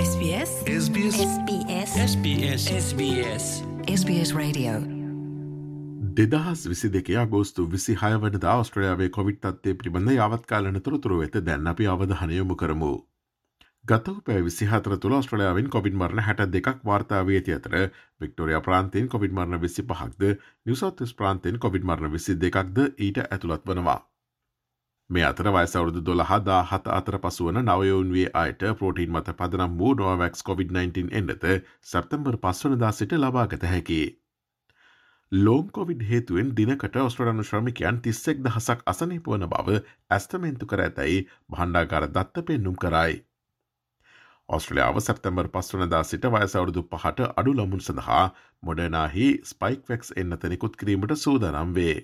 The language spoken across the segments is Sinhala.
SBS? SBS. SBS. SBS. SBS. Radio. දෙදහස් විසි දෙකේ අගෝස්තු විසි හය වනද ආස්ට්‍රලයාාවේ කොවිට් අත්තේ පිබඳ යාවත්කාලන තොරතුරු වෙත දැන් අපි අවධහනයොමු කරමු. ගත පැ විසිහතර තුළ ස්ට්‍රලයාාවෙන් කොවිඩ් මරණ හැට දෙකක් වාර්තාාවේ ඇති අතර වික්ටෝරිය ප්‍රාන්තයෙන් කොවිඩ් මරණ විසි පහක්ද නිවසත්ස් ප්‍රාන්තයෙන් කොවිඩ් මරණ විසි දෙකක්ද ඊට ඇතුළත් වනවා. මේ අතර වයිසවරුදු දොළහදා හත අතර පසුවන නවයවුන්වේ අයට පෝටීන් මත පදනම් වූ නොවැක්ස් COොVID-19 එන්නත සැප්තම්බර් පස්වනදා සිට ලබාගත හැකි. ලෝම් කොවිඩ් හේතුවෙන් දිනකට ඔස්ට්‍රඩනු ශ්‍රමිකයන් තිස්සෙක් දහසක් අසනීපුවන බව ඇස්තමෙන්තු කර ඇතැයි භණ්ඩාගාර දත්ත පෙන්නුම් කරයි. ඔස්ට්‍රලියාව සැප්තැම්බර් පස්වනදා සිට වයසවරුදු පහට අඩු ලමුන් සඳහා මොඩනාහි ස්පයික්වෙක්ස් එන්නතනෙකුත් කිරීමට සූදනම් වේ.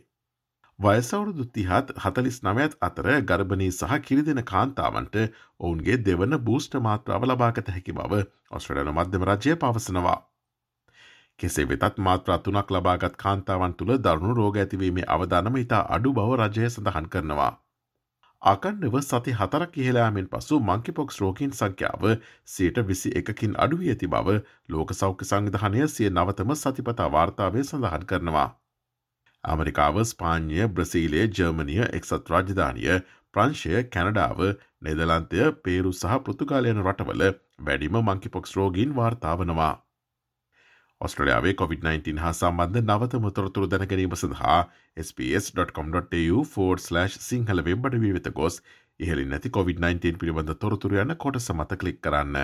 වයසවුරුදු තිහත් හතලිස් නවයත් අතර ගර්භණී සහ කිරිදෙන කාන්තාවන්ට ඔවුන්ගේ දෙවන බූෂ්ට මාත්‍රාව ලබාගත හැකි බව ඔස්ට්‍රලන මධ්‍යම රජය පවසනවා. කෙසේ වෙතත් මාත්‍රා තුනක් ලබාගත් කාන්තාවන් තුළ දරුණු රෝග ඇතිවීමේ අවධානම ඉතා අඩු බව රජය සඳහන් කරනවා. ආකණ්ඩව සති හතරක් ඉහලාමෙන් පසු මංකිපොක්ස් රෝකින් සංඛ්‍යාව සයට විසි එකකින් අඩුව ඇති බව ලෝක සෞඛ්‍ය සංවිධානය සිය නවතම සතිපතා වාර්තාවය සඳහන් කරනවා. ඇමරිකාව ස්පාන්ය බ්‍රසීලය ජර්මනිය එක්සත් රාජධානය ප්‍රංශය කැනඩාව නෙදලන්තය පේරු සහ පෘතුකාලයන රටවල වැඩිම මංකිපොක්ස් රෝගීන් වාර්තාාවනවා. ඔස්ට්‍රලයාාවේ COොVID-19 හා සම්බන්ධ නවත මුතොරතුරු දැනගැනීම සඳහා SBS.com.tu4/ සිංහල වෙබ්බඩ වී වෙත ගොස් ඉහලි නැති COොVID-19 පිළිබඳ තොරතුරයන්න කොට සමත කලික් කරන්න.